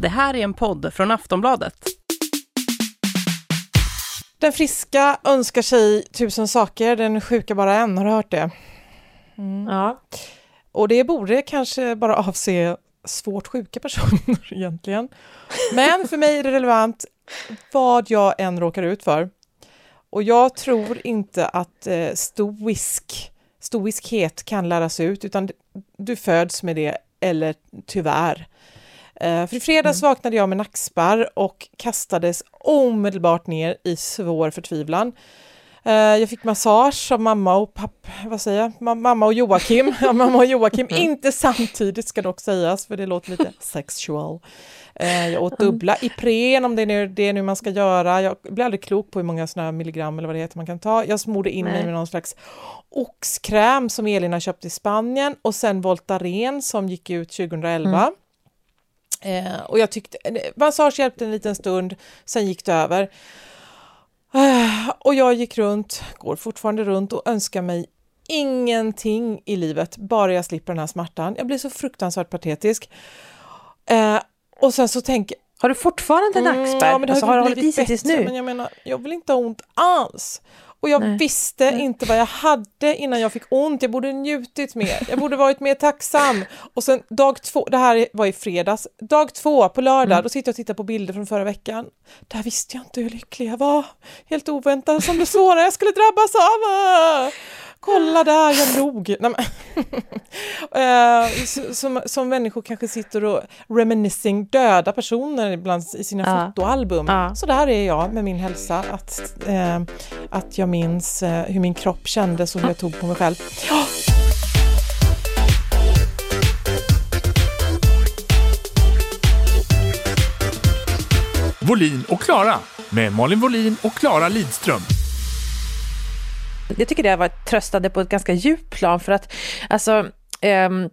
Det här är en podd från Aftonbladet. Den friska önskar sig tusen saker, den sjuka bara en. Har du hört det? Mm. Ja. Och det borde kanske bara avse svårt sjuka personer egentligen. Men för mig är det relevant vad jag än råkar ut för. Och jag tror inte att eh, stoisk, stoiskhet kan läras ut, utan du föds med det, eller tyvärr. Eh, för i fredags mm. vaknade jag med nackspärr och kastades omedelbart ner i svår förtvivlan. Eh, jag fick massage av mamma och pappa, vad säger jag, mamma och Joakim. mamma och Joakim, mm. inte samtidigt ska dock sägas, för det låter lite sexual. Eh, jag åt dubbla Ipren om det är nu, det är nu man ska göra. Jag blir aldrig klok på hur många sådana milligram eller vad det heter man kan ta. Jag smorde in mig med någon slags oxkräm som Elin har köpt i Spanien och sen Voltaren som gick ut 2011. Mm. Eh, och jag tyckte, eh, massage hjälpte en liten stund, sen gick det över. Eh, och jag gick runt, går fortfarande runt och önskar mig ingenting i livet, bara jag slipper den här smärtan. Jag blir så fruktansvärt patetisk. Eh, och sen så tänker Har du fortfarande mm, nackspärr? Ja, men det har, alltså, har i sig tills nu? Men jag menar, jag vill inte ha ont alls. Och jag Nej. visste Nej. inte vad jag hade innan jag fick ont. Jag borde njutit mer. Jag borde varit mer tacksam. Och sen dag två, det här var i fredags, dag två på lördag, mm. då sitter jag och tittar på bilder från förra veckan. Där visste jag inte hur lycklig jag var. Helt oväntat som det svåra jag skulle drabbas av. Kolla där, jag log. Nej, uh, som, som människor kanske sitter och reminiscing döda personer ibland i sina ja. fotoalbum. Ja. Så där är jag med min hälsa, att, uh, att jag minns uh, hur min kropp kändes och hur jag tog på mig själv. Volin och Klara med Malin Volin och Klara Lidström. Jag tycker det har varit tröstande på ett ganska djupt plan för att alltså um,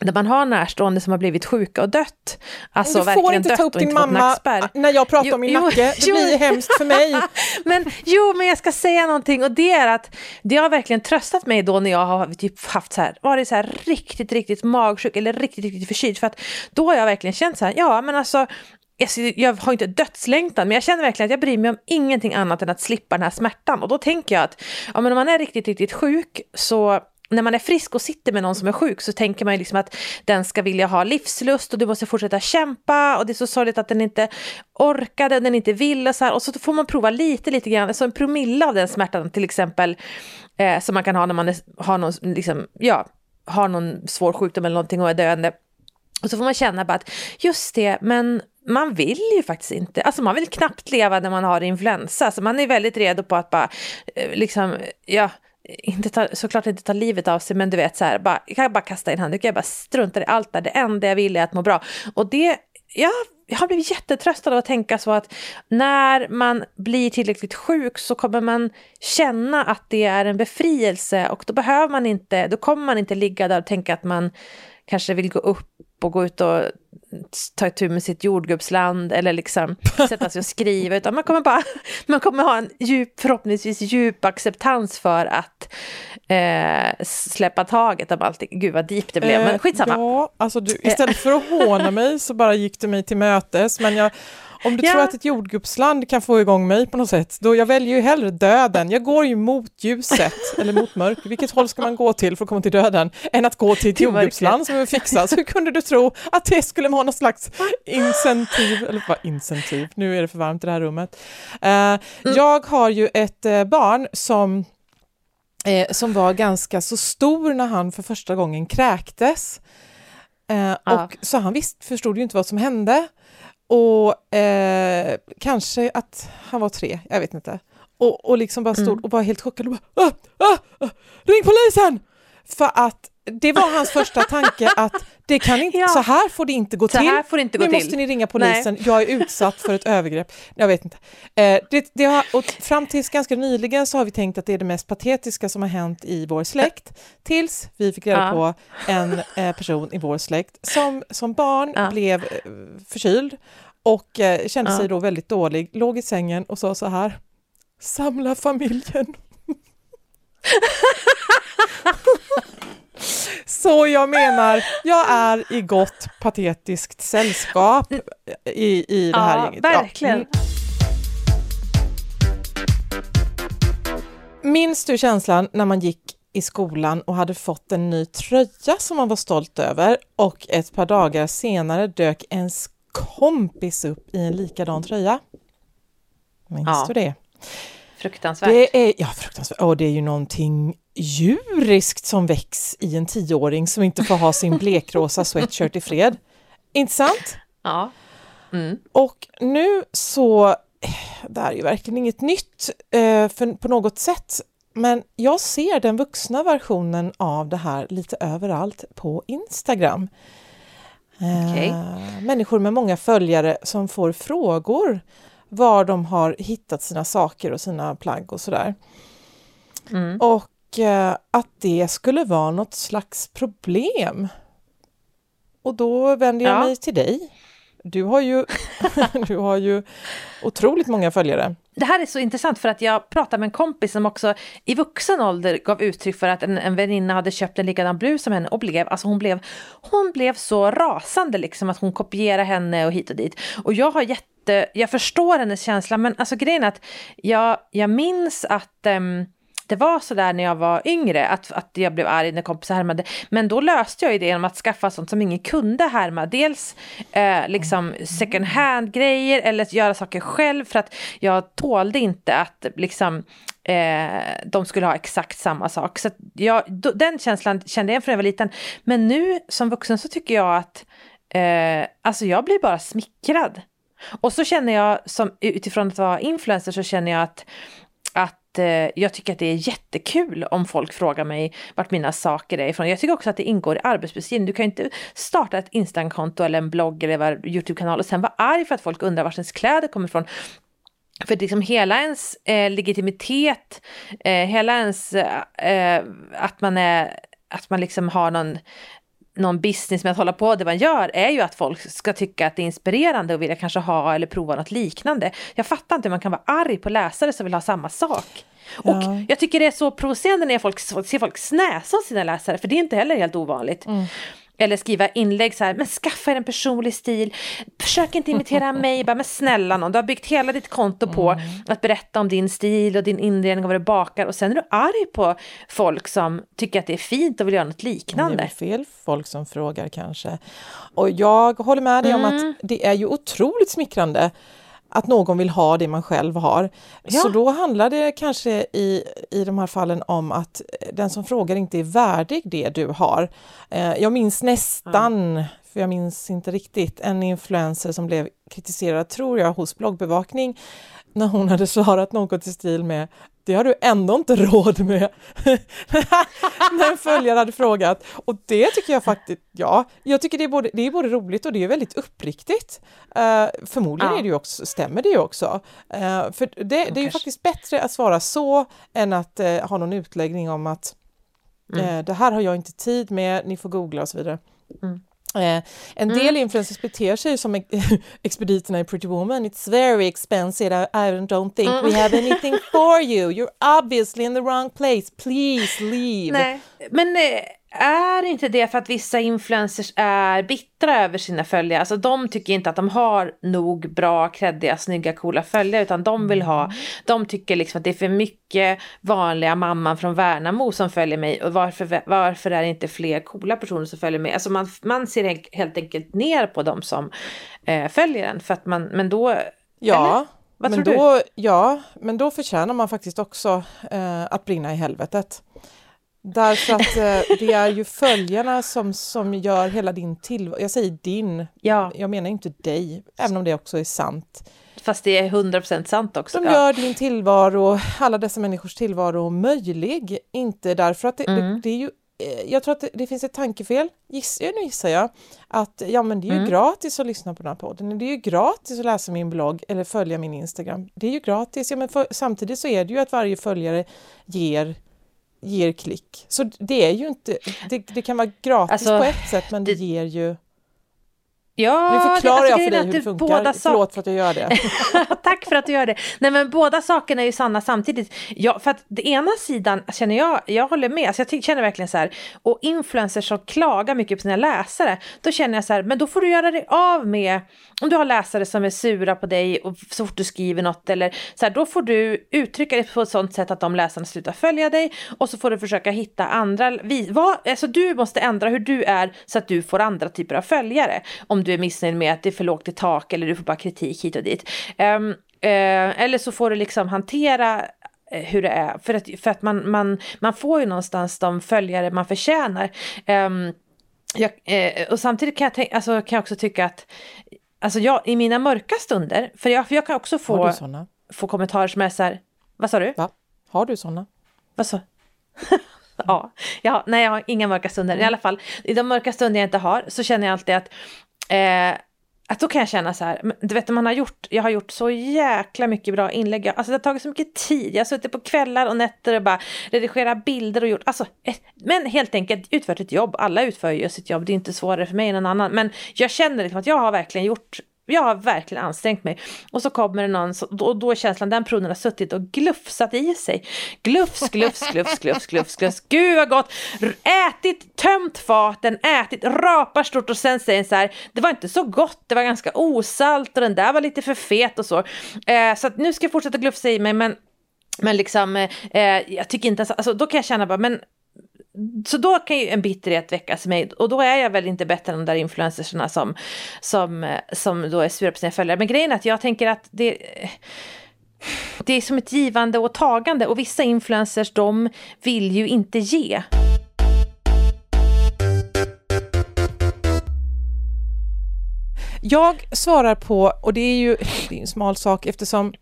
när man har närstående som har blivit sjuka och dött. Alltså du får inte ta upp din mamma när jag pratar jo, om min jo, nacke, det jo. blir hemskt för mig. men jo, men jag ska säga någonting och det är att det har verkligen tröstat mig då när jag har typ haft så här, varit så här riktigt, riktigt magsjuk eller riktigt, riktigt förkyld. För att då har jag verkligen känt så här, ja men alltså jag har inte dödslängtan, men jag känner verkligen att jag bryr mig om ingenting annat än att slippa den här smärtan. Och då tänker jag att ja, men om man är riktigt, riktigt sjuk så när man är frisk och sitter med någon som är sjuk så tänker man ju liksom att den ska vilja ha livslust och du måste fortsätta kämpa och det är så sorgligt att den inte orkade, den inte ville och så här. Och så får man prova lite, lite grann, så en promille av den smärtan till exempel eh, som man kan ha när man är, har någon, liksom, ja, har någon svår sjukdom eller någonting och är döende. Och så får man känna bara att just det, men man vill ju faktiskt inte, alltså man vill knappt leva när man har influensa, så man är väldigt redo på att bara, eh, liksom, ja, inte ta, såklart inte ta livet av sig, men du vet så här, bara, jag kan bara kasta in handduken, jag bara struntar i allt där, det enda jag vill är att må bra. Och det, ja, jag har blivit jättetröstad av att tänka så att när man blir tillräckligt sjuk så kommer man känna att det är en befrielse och då behöver man inte, då kommer man inte ligga där och tänka att man kanske vill gå upp och gå ut och ta itu med sitt jordgubbsland eller liksom sätta sig och skriva, utan man kommer bara, man kommer ha en djup, förhoppningsvis djup acceptans för att eh, släppa taget om allt. Gud vad deep det blev, men eh, skitsamma. Ja, alltså du, istället för att håna mig så bara gick du mig till mötes, men jag om du ja. tror att ett jordgubbsland kan få igång mig på något sätt, då jag väljer ju hellre döden. Jag går ju mot ljuset, eller mot mörker. Vilket håll ska man gå till för att komma till döden, än att gå till ett jordgubbsland som är fixat. Hur kunde du tro att det skulle vara något slags incentiv, eller vad incentiv, nu är det för varmt i det här rummet. Uh. Jag har ju ett uh, barn som eh, som var ganska så stor när han för första gången kräktes. Eh, ja. och, så han visst, förstod ju inte vad som hände. Och eh, kanske att han var tre, jag vet inte. Och, och liksom bara stod mm. och var helt chockad och bara ah, ah, ah, ring polisen! För att det var hans första tanke att det kan inte, ja. så här får det inte gå så till. Här får det inte gå nu till. måste ni ringa polisen, Nej. jag är utsatt för ett övergrepp. Jag vet inte. Eh, det, det har, och fram tills ganska nyligen så har vi tänkt att det är det mest patetiska som har hänt i vår släkt, tills vi fick reda ja. på en eh, person i vår släkt som som barn ja. blev eh, förkyld och eh, kände sig då väldigt dålig, låg i sängen och sa så här, samla familjen. Så jag menar, jag är i gott patetiskt sällskap i, i det här Ja, gänget. verkligen. Mm. Minns du känslan när man gick i skolan och hade fått en ny tröja som man var stolt över och ett par dagar senare dök ens kompis upp i en likadan tröja? Minns Ja. du det? Fruktansvärt. Det är, ja, fruktansvärt. Och det är ju någonting djuriskt som väcks i en tioåring som inte får ha sin blekrosa sweatshirt i fred. Inte sant? Ja. Mm. Och nu så, det här är ju verkligen inget nytt eh, för, på något sätt, men jag ser den vuxna versionen av det här lite överallt på Instagram. Eh, Okej. Människor med många följare som får frågor var de har hittat sina saker och sina plagg och sådär. Mm. Och eh, att det skulle vara något slags problem. Och då vänder jag Ja. mig till dig. Du har ju, du har ju otroligt många följare. Det här är så intressant för att jag pratade med en kompis som också i vuxen ålder gav uttryck för att en, en väninna hade köpt en likadan blus som henne och blev, alltså hon blev, hon blev så rasande liksom att hon kopierade henne och hit och dit. Och jag har jätte, jag förstår hennes känsla men alltså grejen är att jag, jag minns att um, det var så där när jag var yngre, att, att jag blev arg när kompisar härmade. Men då löste jag ju det genom att skaffa sånt som ingen kunde härma. Dels eh, liksom second hand-grejer eller att göra saker själv för att jag tålde inte att liksom eh, de skulle ha exakt samma sak. Så att jag, då, den känslan kände jag från jag var liten. Men nu som vuxen så tycker jag att eh, alltså jag blir bara smickrad. Och så känner jag, som, utifrån att vara influencer, så känner jag att, att eh, jag tycker att det är jättekul om folk frågar mig vart mina saker är ifrån. Jag tycker också att det ingår i arbetsbeskrivningen. Du kan ju inte starta ett Instagramkonto eller en blogg eller en Youtube-kanal och sen vara arg för att folk undrar vart ens kläder kommer ifrån. För liksom hela ens eh, legitimitet, eh, hela ens, eh, att man är, att man liksom har någon, någon business med att hålla på det man gör är ju att folk ska tycka att det är inspirerande och vilja kanske ha eller prova något liknande. Jag fattar inte hur man kan vara arg på läsare som vill ha samma sak. Och Ja. jag tycker det är så provocerande när folk ser folk snäsa sina läsare, för det är inte heller helt ovanligt. Eller skriva inlägg så här, men skaffa er en personlig stil, försök inte imitera mig, bara men snälla någon, du har byggt hela ditt konto på att berätta om din stil och din inredning och vad du bakar och sen är du arg på folk som tycker att det är fint och vill göra något Det är liknande. fel folk som frågar kanske. Och jag håller med dig om Mm. att det är ju otroligt smickrande att någon vill ha det man själv har. Ja. Så då handlar det kanske i, i de här fallen om att den som frågar inte är värdig det du har. Eh, Jag minns nästan, för jag minns inte riktigt, en influencer som blev kritiserad, tror jag, hos bloggbevakning när hon hade svarat något i stil med det har du ändå inte råd med. när en följare hade frågat. Och det tycker jag faktiskt, ja, jag tycker det är både, det är både roligt och det är väldigt uppriktigt. Eh, förmodligen Ja. är det också, stämmer det ju också. Eh, för det, det är ju faktiskt bättre att svara så än att eh, ha någon utläggning om att Mm. det här har jag inte tid med, ni får googla och så vidare. Mm. Eh, en del influencers beter sig som expediterna i Pretty Woman. It's very expensive, I, I don't think Mm. we have anything for you. You're obviously in the wrong place. Please leave. Nej, men eh, är inte det för att vissa influencers är bittra över sina följare? Alltså de tycker inte att de har nog bra, kreddiga, snygga, coola följare utan de vill ha, de tycker liksom att det är för mycket vanliga mamman från Värnamo som följer mig och varför, varför är det inte fler coola personer som följer mig? Alltså man, man ser helt- enkelt ner på de som eh, följer en för att man, men då, Ja, Vad men tror du? då, ja, men då förtjänar man faktiskt också eh, att brinna i helvetet. Därför att eh, det är ju följarna som, som gör hela din tillvaro, jag säger din, ja, jag menar inte dig, även om det också är sant. fast det är 100% sant också. De ja. gör din tillvaro, alla dessa människors tillvaro möjlig, inte därför att det, Mm. det, det är ju eh, jag tror att det, det finns ett tankefel, Giss, ja, nu gissar jag, att ja men det är ju Mm. gratis att lyssna på den här podden, det är ju gratis att läsa min blogg eller följa min Instagram. Det är ju gratis, ja, men för, samtidigt så är det ju att varje följare ger, ger klick. Så det är ju inte, det, det kan vara gratis Alltså, på ett sätt men det, det- ger ju Ja, Nu förklarar det- alltså, jag för dig hur det funkar. båda sak- Förlåt för att jag gör det. Tack för att du gör det. Nej men båda sakerna är ju sanna samtidigt. Ja, för att det ena sidan känner jag, jag håller med, alltså jag känner verkligen så här, och influencers som klagar mycket på sina läsare, då känner jag så här, men då får du göra dig av med, om du har läsare som är sura på dig och så fort du skriver något eller så här, då får du uttrycka det på ett sånt sätt att de läsarna slutar följa dig och så får du försöka hitta andra, vi, vad, alltså du måste ändra hur du är så att du får andra typer av följare. Om du är missnöjd med att det är för lågt i tak eller du får bara kritik hit och dit. Ehm, eh, eller så får du liksom hantera eh, hur det är, för att, för att man, man, man får ju någonstans de följare man förtjänar. Ehm, jag, eh, och samtidigt kan jag, tänka, alltså, kan jag också tycka att Alltså jag, i mina mörka stunder, för jag, för jag kan också få, få kommentarer som är så här, vad sa du? Va? Har du såna? Vad så? ja, ja, nej jag har inga mörka stunder. I alla fall, i de mörka stunder jag inte har så känner jag alltid att eh, att då kan jag känna så här, du vet man har gjort, jag har gjort så jäkla mycket bra inlägg, alltså det har tagit så mycket tid, jag har suttit på kvällar och nätter och bara redigerat bilder och gjort, alltså, eh, men helt enkelt utfört ett jobb, alla utför ju sitt jobb, det är inte svårare för mig än någon annan, men jag känner liksom att jag har verkligen gjort jag har verkligen ansträngt mig. Och så kommer det någon, och då är känslan, den personen har suttit och glufsat i sig. Glufs, glufs, glufs, glufs, glufs, glufs. Gud vad gott! Ätit, tömt faten, ätit, rapar stort och sen säger så här, det var inte så gott, det var ganska osalt och den där var lite för fet och så. Eh, så att nu ska jag fortsätta glufsa i mig, men men liksom, eh, eh jag tycker inte ens, alltså då kan jag känna bara, men så då kan ju en bitterhet väckas i mig och då är jag väl inte bättre än de där influencersarna som, som, som då är sura på sina följare. Men grejen är att jag tänker att det, det är som ett givande och tagande och vissa influencers de vill ju inte ge. Jag svarar på, och det är ju det är en smal sak eftersom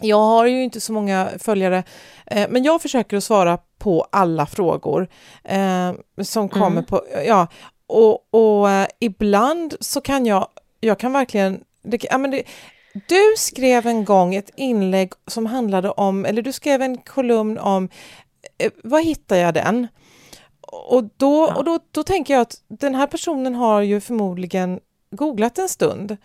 jag har ju inte så många följare, eh, men jag försöker att svara på alla frågor eh, som kommer Mm. på, ja, och, och eh, ibland så kan jag, jag kan verkligen, det, ja, men det, du skrev en gång ett inlägg som handlade om, eller du skrev en kolumn om, eh, var hittar jag den? Och, då, Ja. och då, då tänker jag att den här personen har ju förmodligen googlat en stund.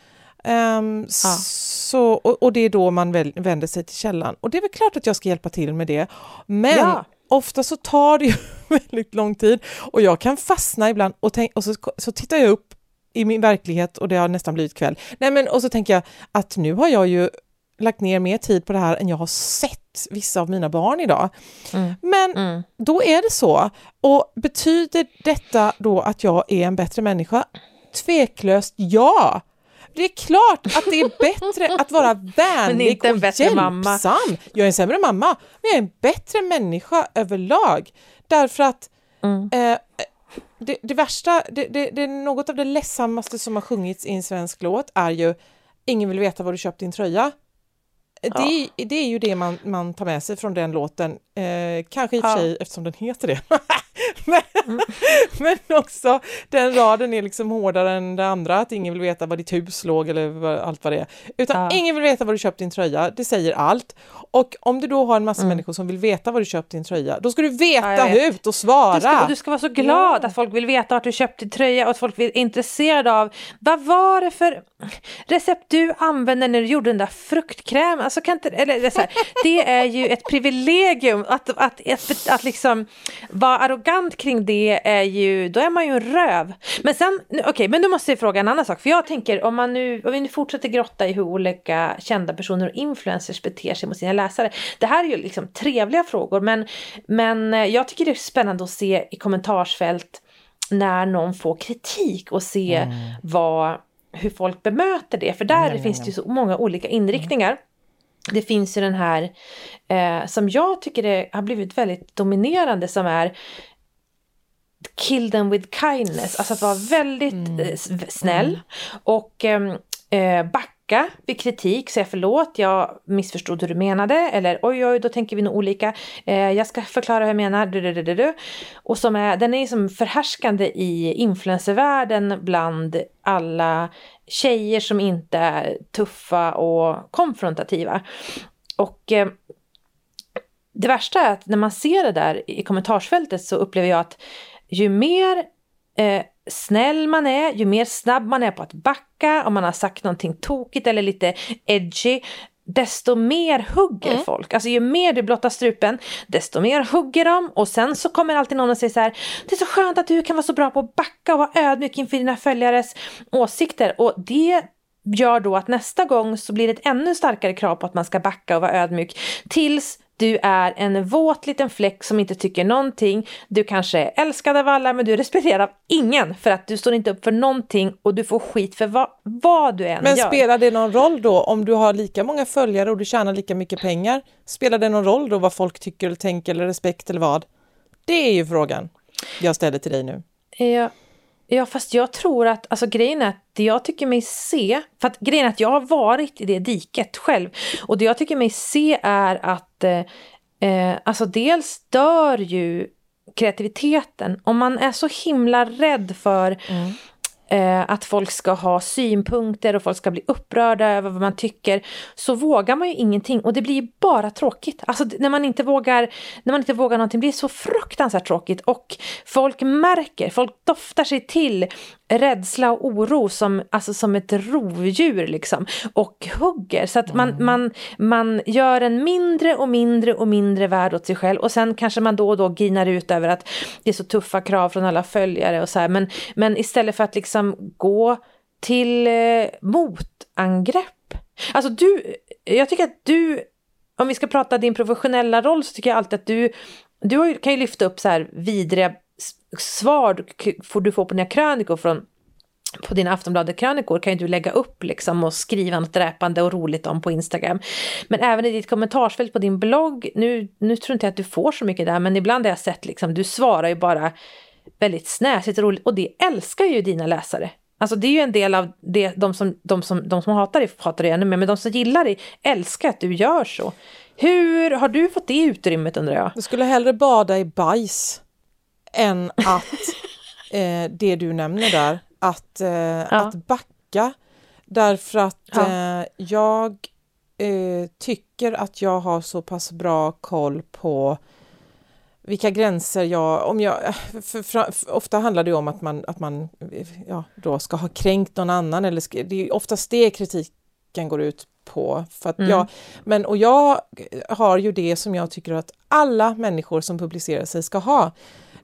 Ehm, så, och, och det är då man väl, vänder sig till källan. Och det är väl klart att jag ska hjälpa till med det. Men Ja. Ofta så tar det ju väldigt lång tid och jag kan fastna ibland och, tänk, och så, så tittar jag upp i min verklighet och det har nästan blivit kväll. Nej, men, och så tänker jag att nu har jag ju lagt ner mer tid på det här än jag har sett vissa av mina barn idag. Mm. Men Mm. då är det så. Och betyder detta då att jag är en bättre människa? Tveklöst ja! Det är klart att det är bättre att vara vänlig och hjälpsam. mamma. Jag är en sämre mamma, men jag är en bättre människa överlag. Därför att Mm. eh, det, det värsta, det, det, det är något av det ledsammaste som har sjungits i en svensk låt är ju Ingen vill veta var du köpt din tröja. Det, är- det är ju det man, man tar med sig från den låten, eh, kanske i och för Ja. sig eftersom den heter det. men, men också den raden är liksom hårdare än det andra, att ingen vill veta var ditt hus låg eller allt vad det är. Utan Ja. ingen vill veta var du köpt din tröja, det säger allt. Och om du då har en massa Mm. människor som vill veta var du köpt din tröja, då ska du veta Ja, ut och svara. Du ska, du ska vara så glad Ja. att folk vill veta vart du köpte din tröja och att folk är intresserade av vad var det för recept du använde när du gjorde den där fruktkrämen. Alltså kan inte, eller, det, är så här, det är ju ett privilegium att, att, att, att liksom vara arrogant kring det är ju, då är man ju en röv. Men sen, okej, men nu måste jag fråga en annan sak. För jag tänker om man nu, om vi nu fortsätter grotta i hur olika kända personer och influencers beter sig mot sina läsare. Det här är ju liksom trevliga frågor men, men eh, jag tycker det är spännande att se i kommentarsfält när någon får kritik och se vad, hur folk bemöter det. För där Mm, finns det ju så många olika inriktningar. Det finns ju den här eh, som jag tycker det har blivit väldigt dominerande som är kill them with kindness, alltså att vara väldigt Mm. eh, snäll och ehm, eh, backa vid kritik, säga förlåt, jag missförstod hur du menade eller oj oj, då tänker vi nog olika, eh, jag ska förklara hur jag menar, du, du, du, du. och som är, den är som förhärskande i influencervärlden bland alla tjejer som inte är tuffa och konfrontativa. Och eh, det värsta är att när man ser det där i kommentarsfältet så upplever jag att ju mer eh, snäll man är, ju mer snabb man är på att backa, om man har sagt någonting tokigt eller lite edgy, desto mer hugger mm. folk. Alltså ju mer du blottar strupen, desto mer hugger de och sen så kommer alltid någon och säger så här, det är så skönt att du kan vara så bra på att backa och vara ödmjuk inför dina följares åsikter och det gör då att nästa gång så blir det ett ännu starkare krav på att man ska backa och vara ödmjuk tills du är en våt liten fläck som inte tycker någonting. Du kanske är älskad av alla men du respekterar av ingen för att du står inte upp för någonting och du får skit för vad, vad du än men gör. Men spelar det någon roll då om du har lika många följare och du tjänar lika mycket pengar? Spelar det någon roll då vad folk tycker eller tänker eller respekt eller vad? Det är ju frågan jag ställer till dig nu. Ja, Ja, fast jag tror att, alltså grejen är att det jag tycker mig se, för att grejen är att jag har varit i det diket själv, och det jag tycker mig se är att, eh, eh, alltså dels dör ju kreativiteten. Om man är så himla rädd för mm eh, att folk ska ha synpunkter och folk ska bli upprörda över vad man tycker, så vågar man ju ingenting och det blir bara tråkigt. Alltså när man inte vågar, när man inte vågar någonting blir det så fruktansvärt tråkigt och folk märker, folk doftar sig till rädsla och oro som, alltså som ett rovdjur liksom och hugger så att man, mm. man, man gör en mindre och mindre och mindre värd åt sig själv och sen kanske man då och då ginar ut över att det är så tuffa krav från alla följare och så här men, men istället för att liksom gå till eh, motangrepp. Alltså du, jag tycker att du, om vi ska prata din professionella roll så tycker jag alltid att du, du kan ju lyfta upp så här vidriga svar får du får på dina krönikor från på dina Aftonbladet-krönikor kan ju du lägga upp liksom och skriva något dräpande och roligt om på Instagram. Men även i ditt kommentarsfält på din blogg, nu, nu tror inte jag att du får så mycket där, men ibland har jag sett liksom, du svarar ju bara väldigt snäsigt och roligt och det älskar ju dina läsare. Alltså det är ju en del av det, de som, de som, de som hatar dig hatar dig ännu mer, men de som gillar dig älskar att du gör så. Hur har du fått det utrymmet undrar jag? Jag skulle hellre bada i bajs än att eh, det du nämner där, att, eh, ja. att backa. Därför att ja. eh, jag eh, tycker att jag har så pass bra koll på vilka gränser jag... Om jag för, för, för, ofta handlar det om att man, att man ja, då ska ha kränkt någon annan. Eller, det är oftast det kritiken går ut på. För att mm. jag, men, och jag har ju det som jag tycker att alla människor som publicerar sig ska ha.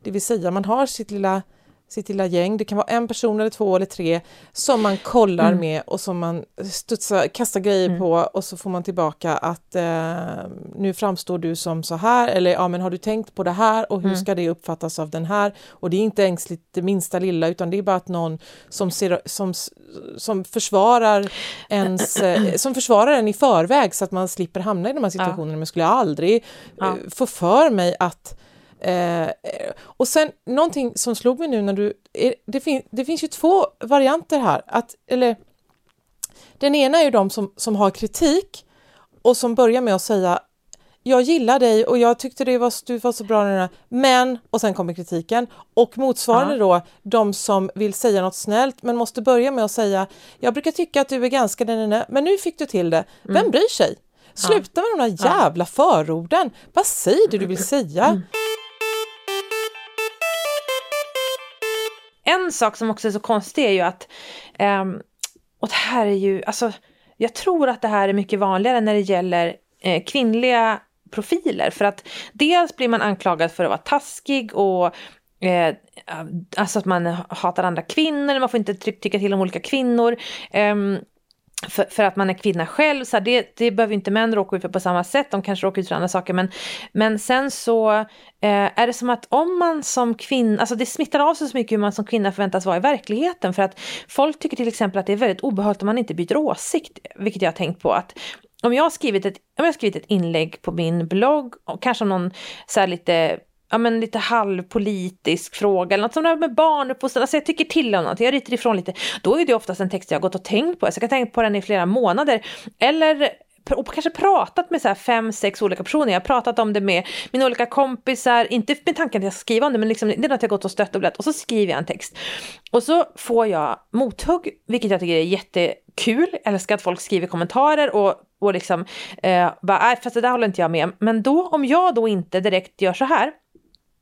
Det vill säga man har sitt lilla sitt lilla gäng. Det kan vara en person eller två eller tre som man kollar mm. med och som man studsar, kastar grejer mm. på och så får man tillbaka att eh, nu framstår du som så här eller ja men har du tänkt på det här och hur mm. ska det uppfattas av den här? Och det är inte ens det minsta lilla utan det är bara att någon som, ser, som, som försvarar ens, eh, som försvarar en i förväg så att man slipper hamna i de här situationerna. Ja. Men skulle jag aldrig ja. eh, få för mig att Eh, och sen någonting som slog mig nu när du... Det, fin, det finns ju två varianter här. Att, eller, den ena är ju de som, som har kritik och som börjar med att säga jag gillar dig och jag tyckte det var, du var så bra men och sen kommer kritiken och motsvarande ja. då de som vill säga något snällt men måste börja med att säga jag brukar tycka att du är ganska men nu fick du till det. Vem mm. bryr sig? Sluta med de där jävla förorden. Vad säger det du vill säga? Mm. En sak som också är så konstig är ju att, um, och det här är ju, alltså, jag tror att det här är mycket vanligare när det gäller eh, kvinnliga profiler. För att dels blir man anklagad för att vara taskig och eh, alltså att man hatar andra kvinnor, man får inte tycka till om olika kvinnor. Um, för, för, att man är kvinna själv, så här, det, det behöver inte män råka ut för på samma sätt, de kanske råkar ut för andra saker, men, men sen så eh, är det som att om man som kvinna, alltså det smittar av sig så mycket hur man som kvinna förväntas vara i verkligheten, för att folk tycker till exempel att det är väldigt obehagligt om man inte byter åsikt, vilket jag har tänkt på, att om jag har skrivit ett, om jag har skrivit ett inlägg på min blogg, och kanske om någon så här lite ja, men lite halvpolitisk fråga eller något som rör med barnuppfostran, alltså jag tycker till om något, jag ryter ifrån lite, då är det oftast en text jag har gått och tänkt på, så jag kan tänka på den i flera månader. Eller och kanske pratat med så här fem, sex olika personer. Jag har pratat om det med mina olika kompisar, inte med tanken att jag ska skriva om det, men liksom, det är något jag gått och stött och blött. Och så skriver jag en text. Och så får jag mothugg, vilket jag tycker är jättekul. Jag älskar att folk skriver kommentarer och, och liksom, eh, bara, nej fast det där håller inte jag med. Men då, om jag då inte direkt gör så här,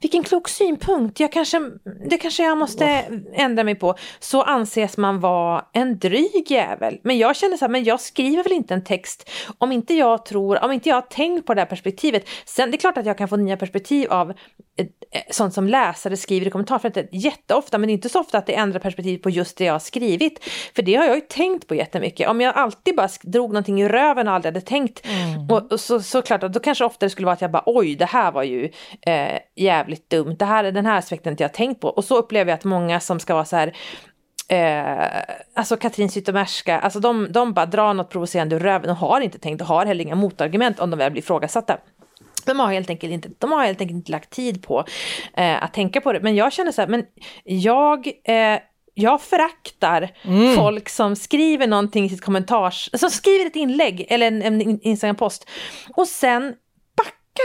vilken klok synpunkt, jag kanske, det kanske jag måste ändra mig på. Så anses man vara en dryg jävel. Men jag känner så här, men jag skriver väl inte en text om inte jag tror, om inte jag har tänkt på det här perspektivet. Sen det är klart att jag kan få nya perspektiv av eh, sånt som läsare skriver i kommentarsfältet jätteofta, men det är inte så ofta att det ändrar perspektiv på just det jag har skrivit. För det har jag ju tänkt på jättemycket. Om jag alltid bara drog någonting i röven och aldrig hade tänkt, mm. och, och så, så klart att då kanske ofta det skulle vara att jag bara oj, det här var ju eh, jävligt dumt, det här, den här aspekten inte jag tänkt på. Och så upplever jag att många som ska vara så här Eh, alltså Katrin Zytomierska, alltså de, de bara drar något provocerande ur röven och har inte tänkt och har heller inga motargument om de väl blir ifrågasatta. De har helt enkelt inte, de har helt enkelt inte lagt tid på eh, att tänka på det. Men jag känner så här, men jag, eh, jag föraktar mm. folk som skriver någonting i sitt kommentars, som skriver ett inlägg eller en, en Instagram-post och sen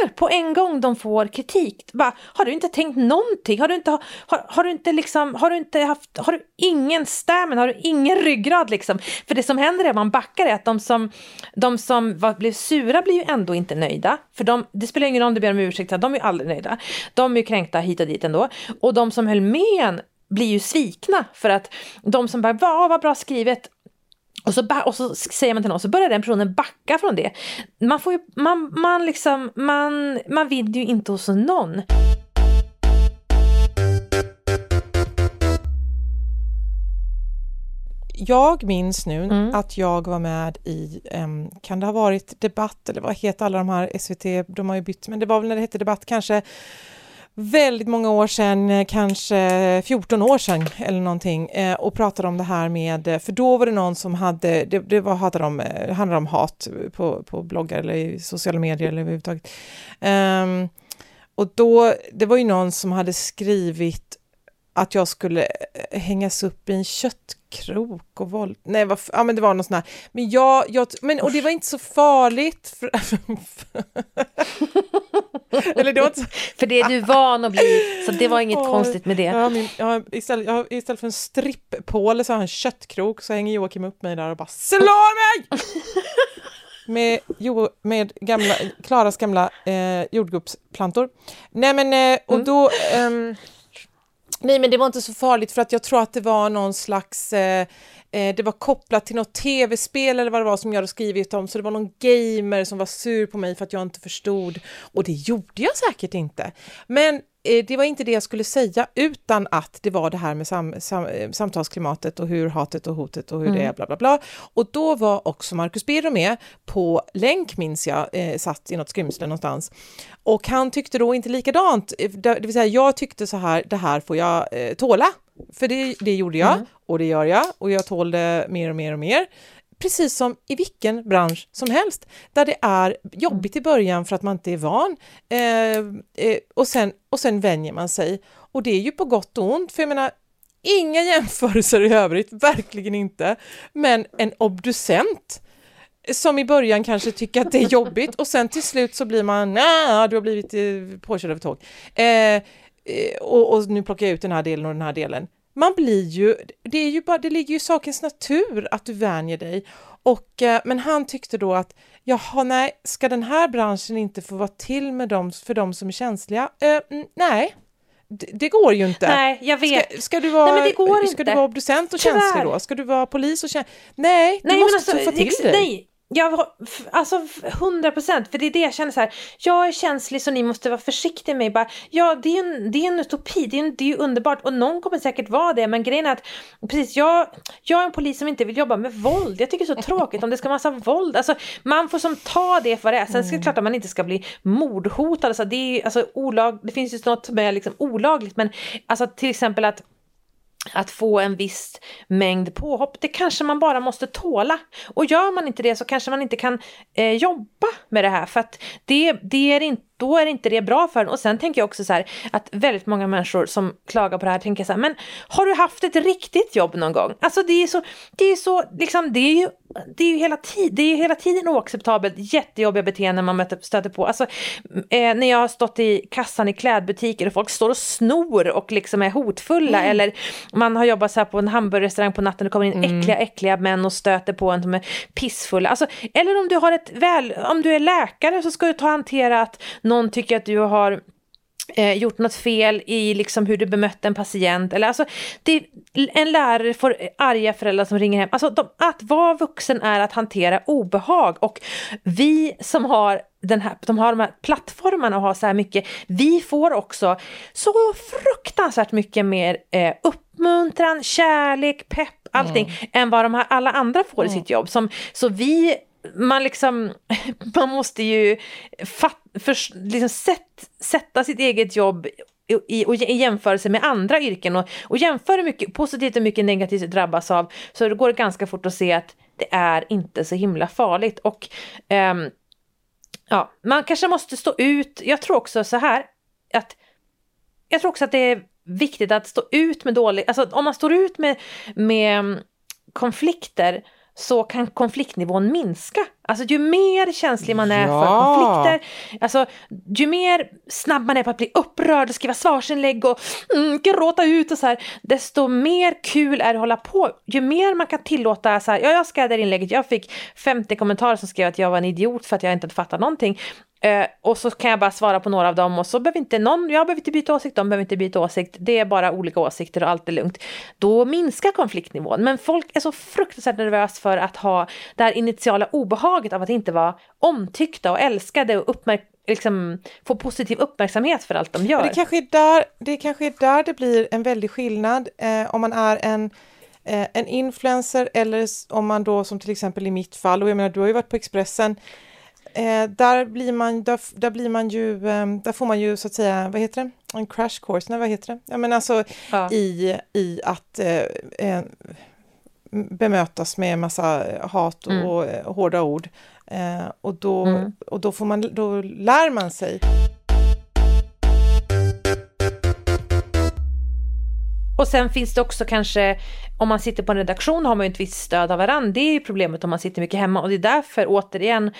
backar på en gång de får kritik. Bara, har du inte tänkt någonting? Har du inte, har, har du inte liksom, har du inte haft, har du ingen stämmen, har du ingen ryggrad liksom? För det som händer är att man backar är att de som, de som var, blev sura blir ju ändå inte nöjda. För de, det spelar ingen roll om du ber om ursäkt, de är ju aldrig nöjda. De är ju kränkta hit och dit ändå. Och de som höll med en blir ju svikna för att de som bara, vad bra skrivet, och så, och så säger man till någon, så börjar den personen backa från det. Man, får ju, man, man, liksom, man, man vinner ju inte hos någon. Jag minns nu mm. att jag var med i, um, kan det ha varit Debatt, eller vad heter alla de här SVT, de har ju bytt, men det var väl när det hette Debatt kanske väldigt många år sedan, eh, kanske 14 år sedan eller någonting, eh, och pratade om det här med, eh, för då var det någon som hade, det, det var, hade om, handlade om hat på, på bloggar eller i sociala medier eller överhuvudtaget. Um, och då, det var ju någon som hade skrivit att jag skulle hängas upp i en köttkrok och våld... Nej, vad, ja men det var något sånt här. Men jag, jag men, och det var inte så farligt. För, Eller det var inte... för det är du van att bli, så det var inget oh, konstigt med det. Jag min, jag istället, jag istället för en strippåle så har jag en köttkrok så hänger Joakim upp mig där och bara slår mig! med, jo, med gamla, Klaras gamla eh, jordgubbsplantor. Nej men, eh, och mm. då... Um, nej men det var inte så farligt för att jag tror att det var någon slags eh, Eh, det var kopplat till något tv-spel eller vad det var som jag hade skrivit om, så det var någon gamer som var sur på mig för att jag inte förstod. Och det gjorde jag säkert inte. Men eh, det var inte det jag skulle säga, utan att det var det här med sam, sam, eh, samtalsklimatet och hur hatet och hotet och hur mm. det är, bla bla bla. Och då var också Marcus Birro med på länk, minns jag, eh, satt i något skrymsle någonstans. Och han tyckte då inte likadant, det vill säga jag tyckte så här, det här får jag eh, tåla. För det, det gjorde jag mm. och det gör jag och jag tål det mer och mer och mer. Precis som i vilken bransch som helst där det är jobbigt i början för att man inte är van eh, eh, och, sen, och sen vänjer man sig. Och det är ju på gott och ont, för jag menar inga jämförelser i övrigt, verkligen inte. Men en obducent som i början kanske tycker att det är jobbigt och sen till slut så blir man, nej, du har blivit eh, påkörd av tåg. Eh, Eh, och, och, nu plockar jag ut den här delen och den här delen. Man blir ju, det är ju bara, det ligger ju i sakens natur att du vänjer dig. Och, eh, men han tyckte då att, jaha nej, ska den här branschen inte få vara till med dem, för de som är känsliga? Eh, nej, det, det, går ju inte. Nej, jag vet. Ska, ska du vara, nej, ska inte. du vara obducent och Tyvärr. känslig då? Ska du vara polis och känslig? Nej, du nej, måste alltså, få till det. Nej, Ja, alltså hundra procent, för det är det jag känner så här. Jag är känslig så ni måste vara försiktiga med bara, Ja, det är en, det är en utopi, det är, en, det är ju underbart och någon kommer säkert vara det, men grejen är att precis, jag, jag är en polis som inte vill jobba med våld. Jag tycker det är så tråkigt om det ska vara massa våld. Alltså, man får som ta det för det är. Sen är det klart att man inte ska bli mordhotad. Alltså, det, är, alltså, olag, det finns ju något som är liksom olagligt, men alltså, till exempel att att få en viss mängd påhopp, det kanske man bara måste tåla. Och gör man inte det så kanske man inte kan eh, jobba med det här för att det, det är inte då är inte det bra för en. Och sen tänker jag också så här att väldigt många människor som klagar på det här tänker så här, men har du haft ett riktigt jobb någon gång? Alltså det är så, det är så, liksom det är ju, det är ju hela, tid, det är hela tiden oacceptabelt, jättejobbiga beteenden man möter, stöter på. Alltså eh, när jag har stått i kassan i klädbutiker och folk står och snor och liksom är hotfulla mm. eller man har jobbat så här på en hamburgerrestaurang på natten och kommer in mm. äckliga, äckliga män och stöter på en som är pissfulla. Alltså, eller om du har ett väl, om du är läkare så ska du ta hantera att någon tycker att du har eh, gjort något fel i liksom hur du bemötte en patient. Eller alltså, det, en lärare får arga föräldrar som ringer hem. Alltså, de, att vara vuxen är att hantera obehag och vi som har den här, de har de här plattformarna och har så här mycket, vi får också så fruktansvärt mycket mer eh, uppmuntran, kärlek, pepp, allting, mm. än vad de här alla andra får mm. i sitt jobb. Som, så vi man liksom, man måste ju fatt, för, liksom sätt, sätta sitt eget jobb i, och i jämförelse med andra yrken och, och jämföra hur mycket positivt och mycket negativt drabbas av så det går det ganska fort att se att det är inte så himla farligt och um, ja, man kanske måste stå ut. Jag tror också så här att jag tror också att det är viktigt att stå ut med dålig, alltså om man står ut med, med konflikter så kan konfliktnivån minska. Alltså ju mer känslig man är ja. för konflikter, alltså ju mer snabb man är på att bli upprörd och skriva svarsinlägg och mm, gråta ut och så här, desto mer kul är det att hålla på. Ju mer man kan tillåta så här, ja jag skrev det inlägget, jag fick 50 kommentarer som skrev att jag var en idiot för att jag inte hade fattat någonting. Uh, och så kan jag bara svara på några av dem och så behöver inte någon, jag behöver inte byta åsikt, de behöver inte byta åsikt, det är bara olika åsikter och allt är lugnt. Då minskar konfliktnivån. Men folk är så fruktansvärt nervösa för att ha det här initiala obehaget av att inte vara omtyckta och älskade och uppmärk liksom, få positiv uppmärksamhet för allt de gör. det kanske är där det, kanske är där det blir en väldig skillnad eh, om man är en eh, en influencer eller om man då som till exempel i mitt fall, och jag menar du har ju varit på Expressen, Eh, där, blir man, där, där, blir man ju, eh, där får man ju så att säga, vad heter det, en crash course, nej vad heter det? Ja men alltså ja. i, i att eh, eh bemötas med massa hat och, mm. och, och hårda ord. Eh, och, då, mm. och då, får man, då lär man sig. Och sen finns det också kanske, om man sitter på en redaktion har man ju ett visst stöd av varandra. Det är ju problemet om man sitter mycket hemma och det är därför återigen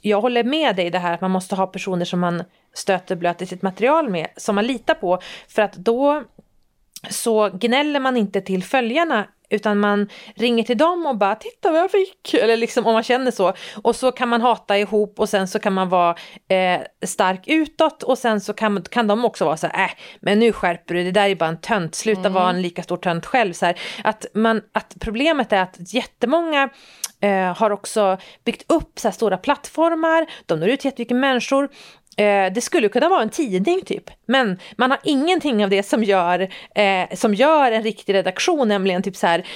jag håller med dig i det här att man måste ha personer som man stöter blöter sitt material med, som man litar på, för att då så gnäller man inte till följarna utan man ringer till dem och bara titta vad jag fick, eller liksom om man känner så. Och så kan man hata ihop och sen så kan man vara eh, stark utåt och sen så kan, kan de också vara så här, äh, men nu skärper du det där är bara en tönt, sluta mm. vara en lika stor tönt själv. Så här, att, man, att problemet är att jättemånga eh, har också byggt upp så här stora plattformar, de når ut jättemycket människor Eh, det skulle kunna vara en tidning typ, men man har ingenting av det som gör, eh, som gör en riktig redaktion, nämligen typ så här,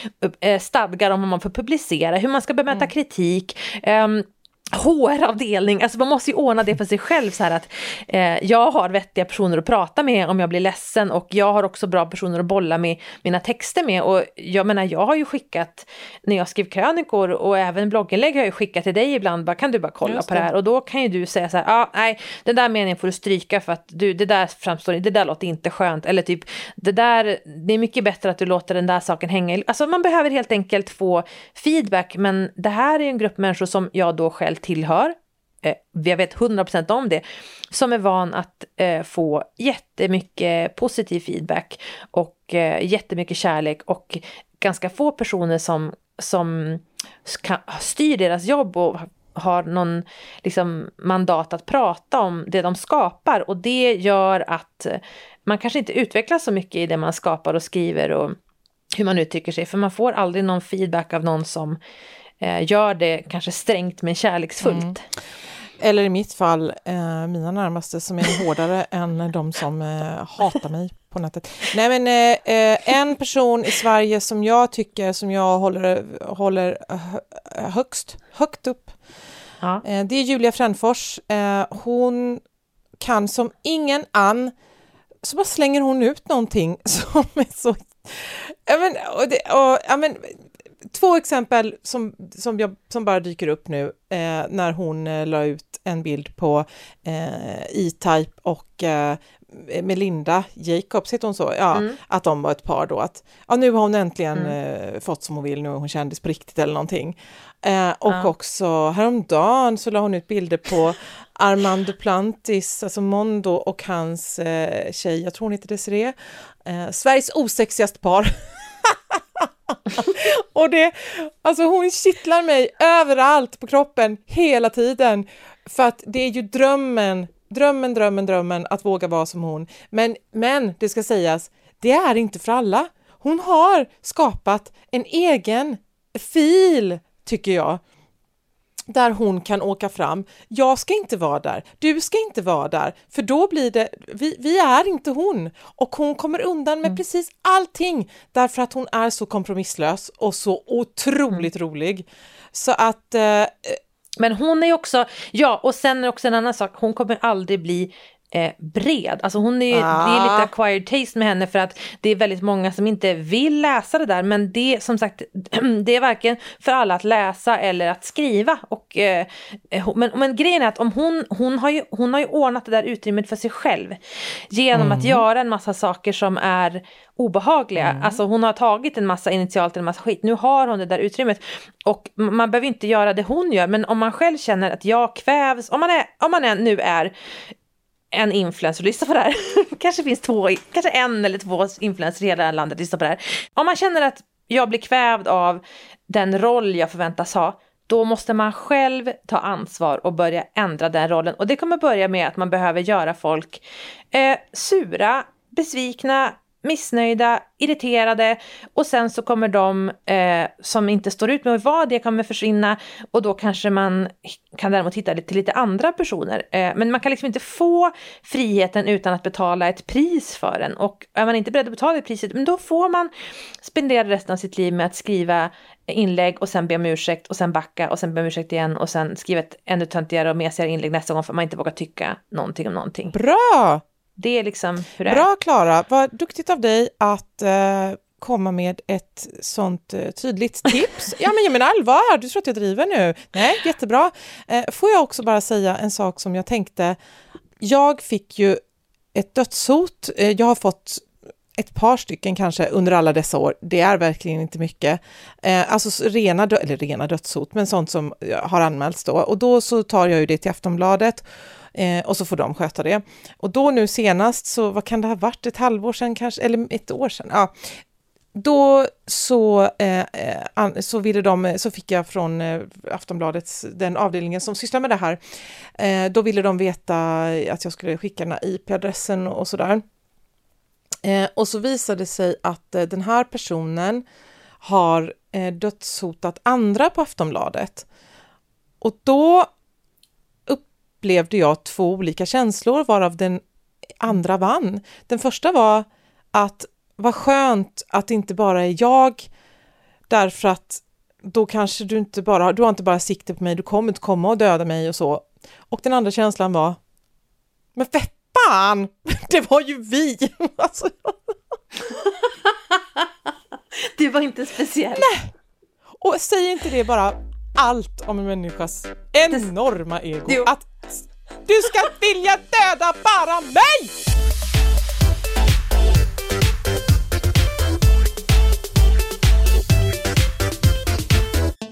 eh, stadgar om vad man får publicera, hur man ska bemöta mm. kritik, ehm, HR-avdelning, alltså man måste ju ordna det för sig själv så här att eh, jag har vettiga personer att prata med om jag blir ledsen och jag har också bra personer att bolla med mina texter med. Och jag menar jag har ju skickat när jag skriver krönikor och även blogginlägg har jag skickat till dig ibland bara kan du bara kolla på det här? och då kan ju du säga så här ja ah, nej den där meningen får du stryka för att du det där framstår det där låter inte skönt. Eller typ det där det är mycket bättre att du låter den där saken hänga alltså man behöver helt enkelt få feedback men det här är en grupp människor som jag då själv tillhör, eh, jag vet 100% om det, som är van att eh, få jättemycket positiv feedback och eh, jättemycket kärlek och ganska få personer som, som styr deras jobb och har någon liksom, mandat att prata om det de skapar. Och det gör att man kanske inte utvecklas så mycket i det man skapar och skriver och hur man uttrycker sig, för man får aldrig någon feedback av någon som gör det kanske strängt men kärleksfullt. Mm. Eller i mitt fall, eh, mina närmaste som är hårdare än de som eh, hatar mig på nätet. Nej men eh, eh en person i Sverige som jag tycker, som jag håller, håller högst, högt upp, ja. Eh, det är Julia Frändfors. Eh, hon kan som ingen annan, så bara slänger hon ut någonting som är så... Ja, men, och det, och, ja, men, två exempel som, som, jag, som bara dyker upp nu eh, när hon eh, la ut en bild på eh, E-Type och eh, Melinda Jacobs, heter hon så? Ja, mm. att de var ett par då. Att, ja, nu har hon äntligen mm. eh, fått som hon vill, nu är hon kändis på riktigt eller någonting. Eh, och ja. också häromdagen så la hon ut bilder på Armand Duplantis, alltså Mondo och hans eh, tjej, jag tror hon heter Desiree, eh, Sveriges osexigaste par. och det, alltså hon kittlar mig överallt på kroppen hela tiden. För att det är ju drömmen drömmen, drömmen, drömmen att våga vara som hon. Men, men det ska sägas, det är inte för alla. Hon har skapat en egen fil, tycker jag, där hon kan åka fram. Jag ska inte vara där, du ska inte vara där, för då blir det, vi, vi är inte hon. Och hon kommer undan med mm. precis allting därför att hon är så kompromisslös och så otroligt mm. rolig. Så att eh, men hon är också, ja och sen är också en annan sak, hon kommer aldrig bli eh, bred. Alltså hon är, ah. det är lite ah. acquired taste med henne för att det är väldigt många som inte vill läsa det där. Men det som sagt, det är varken för alla att läsa eller att skriva. Och, eh, men, men grejen är att om hon, hon, har ju, hon har ju ordnat det där utrymmet för sig själv. Genom mm. att göra en massa saker som är obehagliga. Mm. Alltså hon har tagit en massa initialt en massa skit. Nu har hon det där utrymmet. Och man behöver inte göra det hon gör. Men om man själv känner att jag kvävs, om man, är, om man är, nu är en influencer lyssnar på det här. kanske finns två, kanske en eller två influencers i hela landet lyssnar på det här. Om man känner att jag blir kvävd av den roll jag förväntas ha, då måste man själv ta ansvar och börja ändra den rollen. Och det kommer börja med att man behöver göra folk eh, sura, besvikna, missnöjda, irriterade och sen så kommer de eh, som inte står ut med att vara det kommer försvinna och då kanske man kan däremot hitta till lite andra personer. Eh, men man kan liksom inte få friheten utan att betala ett pris för den och är man inte beredd att betala det priset, men då får man spendera resten av sitt liv med att skriva inlägg och sen be om ursäkt och sen backa och sen be om ursäkt igen och sen skriva ett ännu töntigare och mesigare inlägg nästa gång för att man inte vågar tycka någonting om någonting. Bra! Det är liksom hur det är. Bra Klara, vad duktigt av dig att eh, komma med ett sånt eh, tydligt tips. ja men jag menar allvar, du tror att jag driver nu? Nej, jättebra. Eh, får jag också bara säga en sak som jag tänkte. Jag fick ju ett dödshot. Eh, jag har fått ett par stycken kanske under alla dessa år. Det är verkligen inte mycket. Eh, alltså rena, eller rena dödshot, men sånt som har anmälts då. Och då så tar jag ju det till Aftonbladet Eh, och så får de sköta det. Och då nu senast, så vad kan det ha varit, ett halvår sedan kanske, eller ett år sedan? Ja, då så, eh, eh så, ville de, eh, så fick jag från eh, Aftonbladets, den avdelningen som sysslar med det här, eh, då ville de veta att jag skulle skicka den här IP-adressen och sådär. Eh, och så visade det sig att eh, den här personen har eh, dödshotat andra på Aftonbladet. Och då upplevde jag två olika känslor varav den andra vann. Den första var att vad skönt att det inte bara är jag därför att då kanske du inte bara, du har inte bara sikte på mig, du kommer inte komma och döda mig och så. Och den andra känslan var, men för fan, det var ju vi! Alltså, det var inte speciellt. Nej! Och säger inte det bara allt om en människas enorma ego? Jo. Att du ska vilja döda bara mig!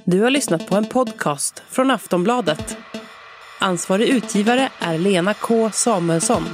Du har lyssnat på en podcast från Aftonbladet. Ansvarig utgivare är Lena K Samuelsson.